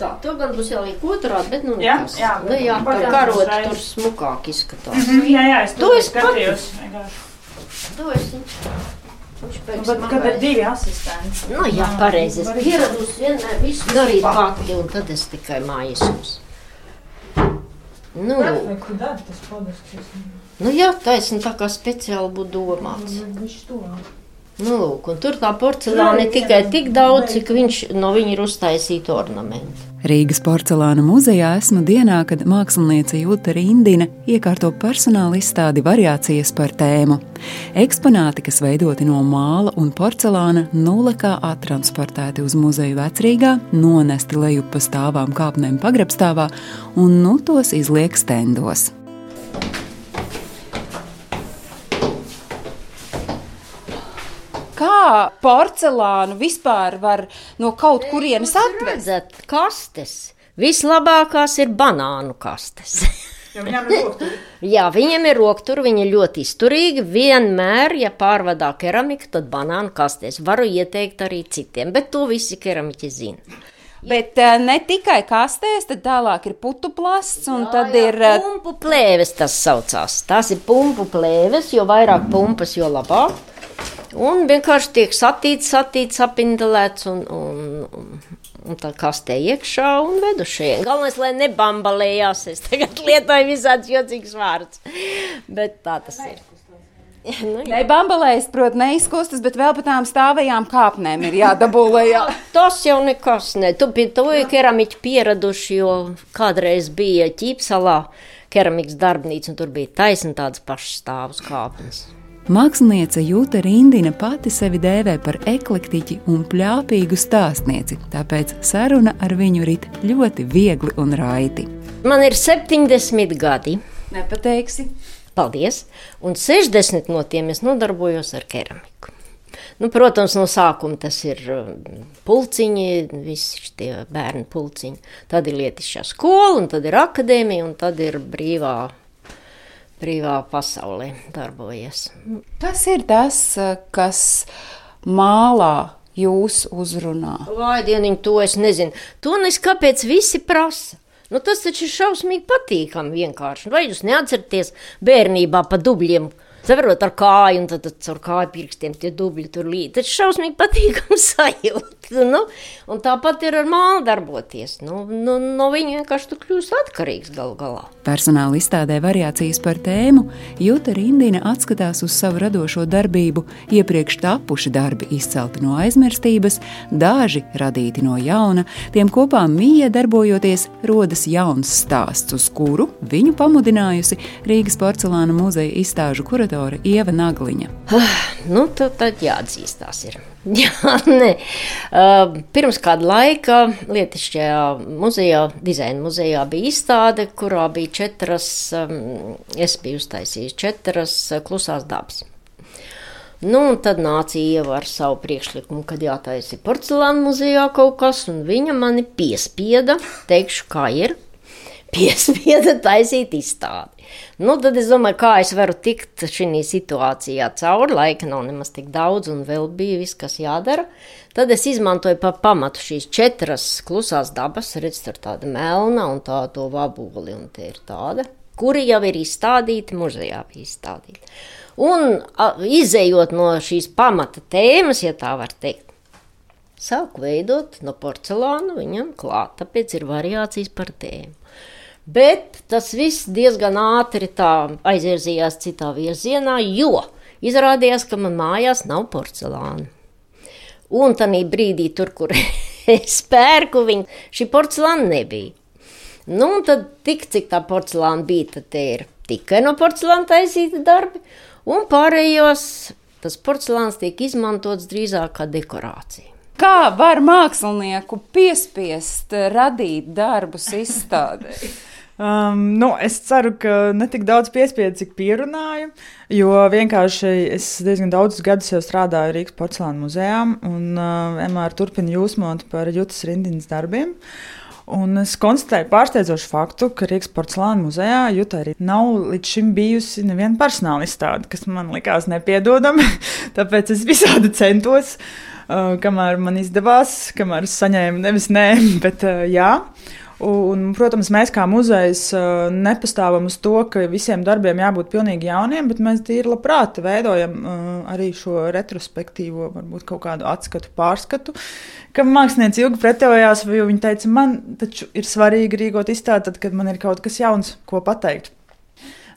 tā, to gan būs jāliek otrādi, bet nu jā, tas, jā, ne, jā, tā karot tur smukāk izskatās. Mm -hmm, jā, jā, es to es skatījos. To es Nu, bet, kad ir divi asistenti, nu, jā, jā pareizi. Es pieradusi vienmēr visu darīt pati, un tad es tikai mājas jums. Nu, Kur dara tas padas? Nu, jā, taisni nu tā kā speciāli būtu domāts. Viņš to. Nu, lūk, tur tā porcelāna ir tikai tik daudz, cik viņš no viņa ir uztaisīta ornamenta. Rīgas porcelāna muzejā esmu dienā, kad māksliniece Jūta Rindina iekārto personāla izstādi variācijas par tēmu. Eksponāti, kas veidoti no māla un porcelāna, nulekā attransportēti uz muzeju vecrīgā, nonesti lejup pa stāvām kāpnēm pagrabstāvā un nu tos izliek stendos. Kā porcelānu vispār var no kaut kurienes atvest? Kastes. Vislabākās ir banānu kastes. Jo viņam ir roktu. Jā, viņiem ir roktur, viņi ir ļoti izturīgi. Vienmēr, ja pārvadā keramiku, tad banānu kastēs. Varu ieteikt arī citiem, bet to visi keramiķi zina. Bet eh, ne tikai kastēs, tad tālāk ir putu plasts un tad ir. eh, Pumpu plēves tas saucās. Tās ir pumpu plēves, jo vairāk pumpas, jo labāk. Un vienkārši tiek satīts, satīts, apindelēts un, un, un, un tā kastē iekšā un vedušie. Galvenais, lai nebambalējās, es tagad lietoju visāds jocīgs vārds. Bet tā tas ir. Nu, jā. Ne bambalēs, protams, neizkustas, bet vēl pa tām stāvajām kāpnēm ir jādabū lejā. Tas jau nekas, ne. Tu pie to ir keramiķi pieraduši, jo kādreiz bija ķīpsalā keramikas darbnīca, un tur bija taisni tādas pašas stāvus kāpnes. Māksliniece Jūta Rindina pati sevi dēvē par eklektiķi un pļāpīgu stāstnieci, tāpēc saruna ar viņu rit ļoti viegli un raiti. Man ir 70 gadi. Nepateiksi. Paldies! Un 60 no tiem es nodarbojos ar keramiku. Nu, protams, no sākuma tas ir um, pulciņi, visi tie bērnu pulciņi. Tad ir lietišķā skola, un tad ir akadēmija, un tad ir brīvā, brīvā pasaulē darbojies. Kas ir tas, eh, kas mālā jūs uzrunā? Vai dieniņ, to es nezinu. To nes kāpēc visi prasa. Nu, tas taču ir šausmīgi patīkami vienkārši. Vai jūs neatceraties bērnībā pa dubļiem? Savarot ar kāju, un tad, caur kāju pirkstiem tie dubļi tur līdzi. Tas šausmīgi patīkami sajūta. Nu, un tāpat ir ar mālu darboties. Nu, nu, no viņa vienkārši tu kļūsi atkarīgs gal galā. Personāla izstādē variācijas par tēmu Jūta Rindina atskatās uz savu radošo darbību, iepriekš tapuši darbi izcelti no aizmirstības, daži radīti no jauna, tiem kopā mīja darbojoties, rodas jauns stāsts, uz kuru viņu pamudinājusi Rīgas porcelāna muzeja izstāžu kuratore Ieva Nagliņa. Nu, tad, tad jāatzīstās. Ir. Jā, nē. Uh, pirms kāda laika Lietišķajā muzejā, dizaina muzejā bija izstāde, kurā bija četras, um, es biju uztaisījis četras uh, klusās dabas. Nu, un tad nāca Ieva ar savu priekšlikumu, kad jātaisa porcelāna muzejā kaut kas, un viņa mani piespieda, teikšu, kā ir, piespieda taisīt izstādi. Nu, tad es domāju, kā es varu tikt šajā situācijā cauri. Laika nav nemaz tik daudz, un vēl bija viss, kas jādara. Tad es izmantoju par pamatu šīs četras klusās dabas, redz, tur tāda melna un tā to vaboli, un tie ir tāda, kuri jau ir izstādīti, muzejā bija izstādīti. Un a, izējot no šīs pamata tēmas, ja tā var teikt, sāku veidot no porcelāna viņam klāt, tāpēc ir variācijas par tēmu. Bet tas viss diezgan ātri tā aizvirzījās citā virzienā, jo izrādījās, ka man mājās nav porcelāna. Un tā brīdī, tur, kur es pērku viņu, šī porcelāna nebija. Nu, un tad tik cik tā porcelāna bija, tad te ir tikai no porcelāna taisīti darbi, un pārējos tas porcelāns tiek izmantots drīzāk kā dekorācija. Kā var mākslinieku piespiest radīt darbus izstādē? Um, nu, es ceru, ka ne tik daudz piespiedu, cik pierunāju, jo vienkārši es diezgan daudzus gadus jau strādāju Rīgas porcelāna muzejā un uh, vienmēr turpinu jūsmot par Jūtas Rindinas darbiem. Un es konstatēju pārsteidzošu faktu, ka Rīgas porcelāna muzejā Jutā arī nav līdz šim bijusi neviena personāla izstāde, kas man likās nepiedodama. Tāpēc es visādi centos, uh, kamēr man izdevās, kamēr es saņēmu nevis nē, bet uh, jā. Un, protams, mēs kā muzejs nepastāvam uz to, ka visiem darbiem jābūt pilnīgi jauniem, bet mēs tīri labprāt veidojam arī šo retrospektīvo, varbūt kaut kādu atskatu, pārskatu. Kam mākslinieci ilgi pretējās, jo viņi teica, man taču ir svarīgi rīkot izstādi, tad, kad man ir kaut kas jauns, ko pateikt.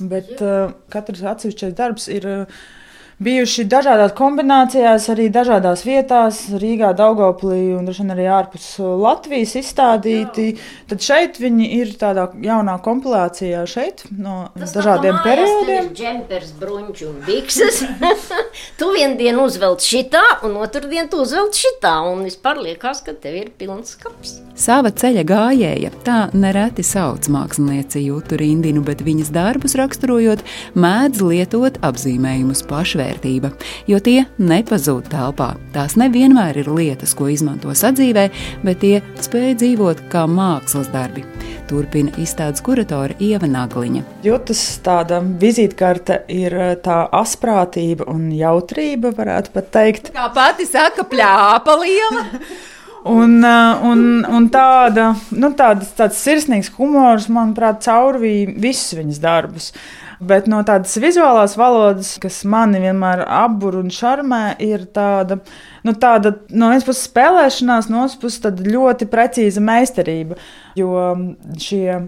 Bet uh, katrs atsevišķais darbs ir. Uh, bijuši dažādās kombinācijās, arī dažādās vietās, Rīgā, Daugoplī un arī ārpus Latvijas izstādīti. Jā. Tad šeit viņi ir tādā jaunā kompilācijā šeit no Tas dažādiem periodiem. Džempers, bruņķi un bikses. tu vienu dienu uzvelc šitā, un otru dienu tu uzvelc šitā, un vispār liekas, ka tev ir pilns kaps. Sava ceļa gājēja, tā nereti sauc mākslinieci Jūtu Rindinu, bet viņas darbus raksturojot, mēdz lietot apzīmējumus pašvērtības vērtība, jo tie nepazūd telpā. Tās nevienmēr ir lietas, ko izmanto sadzīvē, bet tie spēj dzīvot kā mākslas darbi. Turpina izstādes kuratore Ieva Nagliņa. Jūtas tāda vizītkarte ir eh, tā asprātība un jautrība, varētu pat teikt. Kā pati saka, plāpa liela. Un, eh, un, un tāda, nu, tāds, tāds sirsnīgs humors, manuprāt, caurvīja visus viņas darbus. Bet no tādas vizuālās valodas, kas mani vienmēr apbur un šarmē, ir tāda, nu, tāda no vienas puses spēlēšanās, no otras puses ļoti precīza meistarība. Jo šie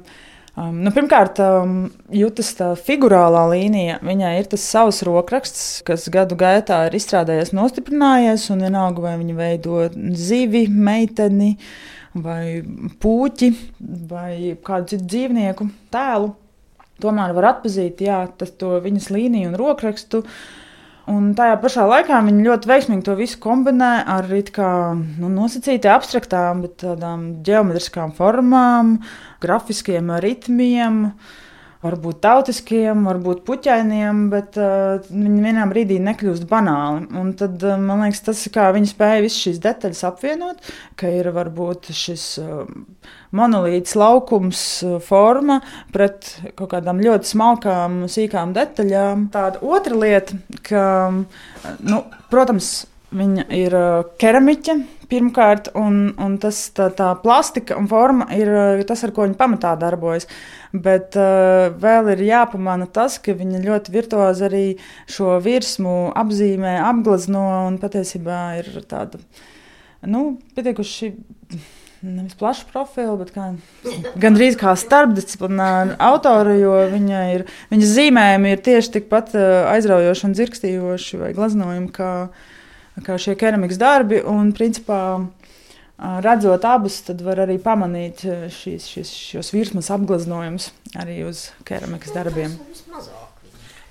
Um, nu, pirmkārt, um, jūtas tā figurālā līnija. Viņai ir tas savs rokraksts, kas gadu gaitā ir izstrādājies, nostiprinājies, un vienalga, vai viņa veido zivi, meiteni, vai puķi, vai kādu citu dzīvnieku tēlu tomēr var atpazīt jā, tas, viņas līniju un rokrakstu. Un tajā pašā laikā viņi ļoti veiksmīgi to visu kombinē ar kā, nu, nosacītām, abstraktām, bet tādām geometriskām formām, grafiskiem ritmiem. Uh, varbūt tautiskiem, varbūt puķainiem, bet uh, viņi vienā brīdī nekļūst banāli. Un tad uh, man liekas, tas ir kā viņi spēja visas šīs detaļas apvienot, ka ir varbūt šis uh, monolīts laukums, uh, forma pret kaut kādām ļoti smalkām, sīkām detaļām. Tāda otra lieta, ka, nu, protams, viņa ir keramiķa Pirmkārt, un, un tas, tā, tā plastika un forma ir tas, ar ko viņi pamatā darbojas. Bet uh, vēl ir jāpamana tas, ka viņi ļoti virtuozi arī šo virsmu apzīmē, apglezno un patiesībā ir tāda, nu, pietiekuši. Nevis plašu profilu, bet kā, gandrīz kā starpdisciplināra autora, jo viņa ir, viņas zīmējumi ir tieši tikpat aizraujoši un dzirkstījoši vai uh, kā šie keramikas darbi. Un, principā, redzot abus, tad var arī pamanīt šīs, šīs, šos virsmas apgleznojumus arī uz keramikas darbiem.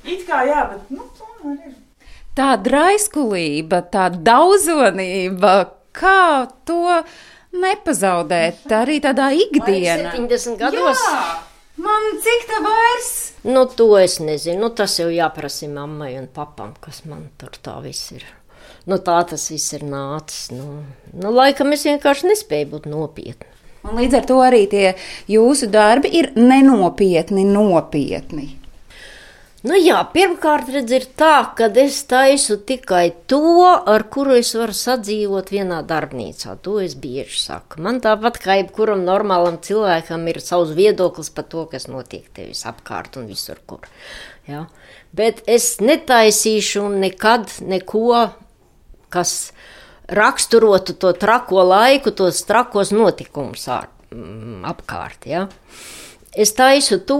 It kā jā, bet nu, tomēr ir. Tā draiskulība, tā daudzonība, kā to nepazaudēt arī tādā ikdienā. 70 gados. Jā. Man cik tā vairs? Nu, to es nezinu. Nu, tas jau jāprasa mammai un papam, kas man tur tā viss ir. Nu, tā tas viss ir nācis. Nu, nu, laikam es vienkārši nespēju būt nopietni. Un līdz ar to arī tie jūsu darbi ir nenopietni, nopietni. Nu jā, pirmkārt, redz, ir tā, ka es taisu tikai to, ar kuru es varu sadzīvot vienā darbnīcā. To es bieži saku. Man tāpat kā jebkuram normālam cilvēkam ir savs viedoklis par to, kas notiek tevis apkārt un visur, kur. Ja? Bet es netaisīšu nekad neko kas raksturotu to trako laiku, tos trakos notikumus mm, apkārt. Ja? Es taisu to,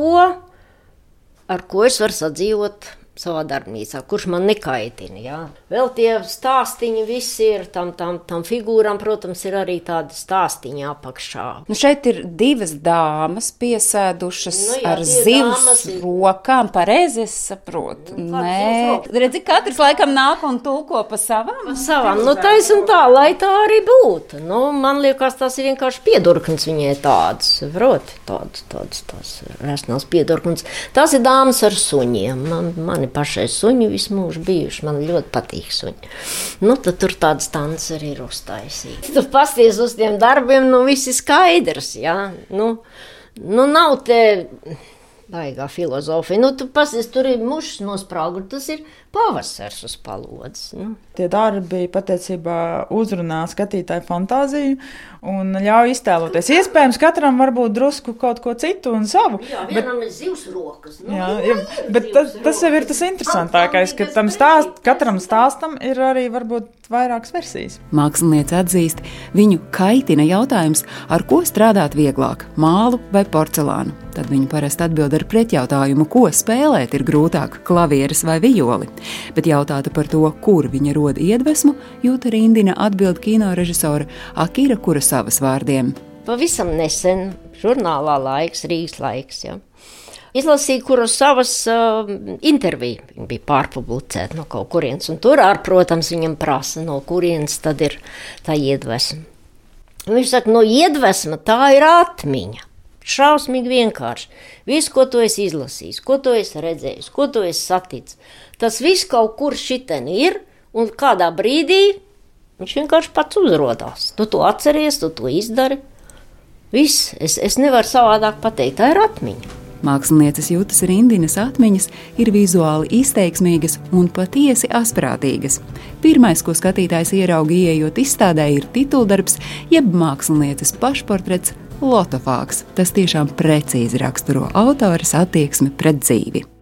ar ko es varu sadzīvot savā darbnīcā, kurš man nekaitina. Jā. Vēl tie stāstīņi visi ir, tam, tam, tam figūram, protams, ir arī tādi stāstīņi apakšā. Nu šeit ir divas dāmas piesēdušas nu, jā, ar zivs ir... rokām, pareizi es saprotu. Nu, Nē, redzi, katrs laikam nāk un tulko pa savām. Pa savām, nu tais un tā, lai tā arī būtu. Nu, man liekas, tas ir vienkārši piedurknis viņai tāds, proti, tāds, tāds, tāds resnās piedurknis. Tas ir dāmas ar suņiem, man, mani Man ir pašai suņi visu mūžu bijuši, man ļoti patīk suņi. Nu, tad tur tāds stans arī ir uztaisīts. Tu pasties uz tiem darbiem, nu viss ir skaidrs, jā. Nu, nu nav te baigā filozofija. Nu, tu pasies, tur ir mušas nospraugur, tas ir pavasars uz palodzes. Nu. Tie darbi patiesībā uzrunā skatītāju fantāziju un ļauj iztēloties. Iespējams, katram varbūt drusku kaut ko citu un savu. Jā, vienam bet, ir zivs rokas. Nu, jā, jā, bet tas, tas jau ir tas interesantākais, ka tam stāst, katram stāstam ir arī varbūt vairākas versijas. Mākslinieci atzīst, viņu kaitina jautājums, ar ko strādāt vieglāk - mālu vai porcelānu. Tad viņi parasti atbild ar pretjautājumu, ko spēlēt ir grūtāk - klavieres vai violi. Bet jautātu par to, kur viņa roda iedvesmu, jūta Rindina atbild kino režisora Akira Kurasavas vārdiem. Pavisam nesen žurnālā laiks, Rīgas laiks. Ja. Izlasīju, kuras savas uh, interviju viņa bija pārpublicēta no kaut kurienes. Tur, ar, protams, viņam prasa, no kurienes tad ir tā iedvesma. Viņš saka, no iedvesma tā ir atmiņa. Šausmīgi vienkārši. Viss, ko tu esi izlasījis, ko tu esi redzējis, ko tu esi saticis, tas viss kaut kur šitien ir, un kādā brīdī viņš vienkārši pats uzrādās. Tu to atceries, tu to izdari. Viss, es, es nevaru savādāk pateikt, tā ir atmiņa. Mākslinieces jūtas rindinas atmiņas ir vizuāli izteiksmīgas un patiesi asprātīgas. Pirmais, ko skatītājs ieraudzīja, ieejot izstādē, ir tituldarbs, jeb mākslinieces pašportrets Lotofāks. Tas tiešām precīzi raksturo autoras attieksmi pret dzīvi.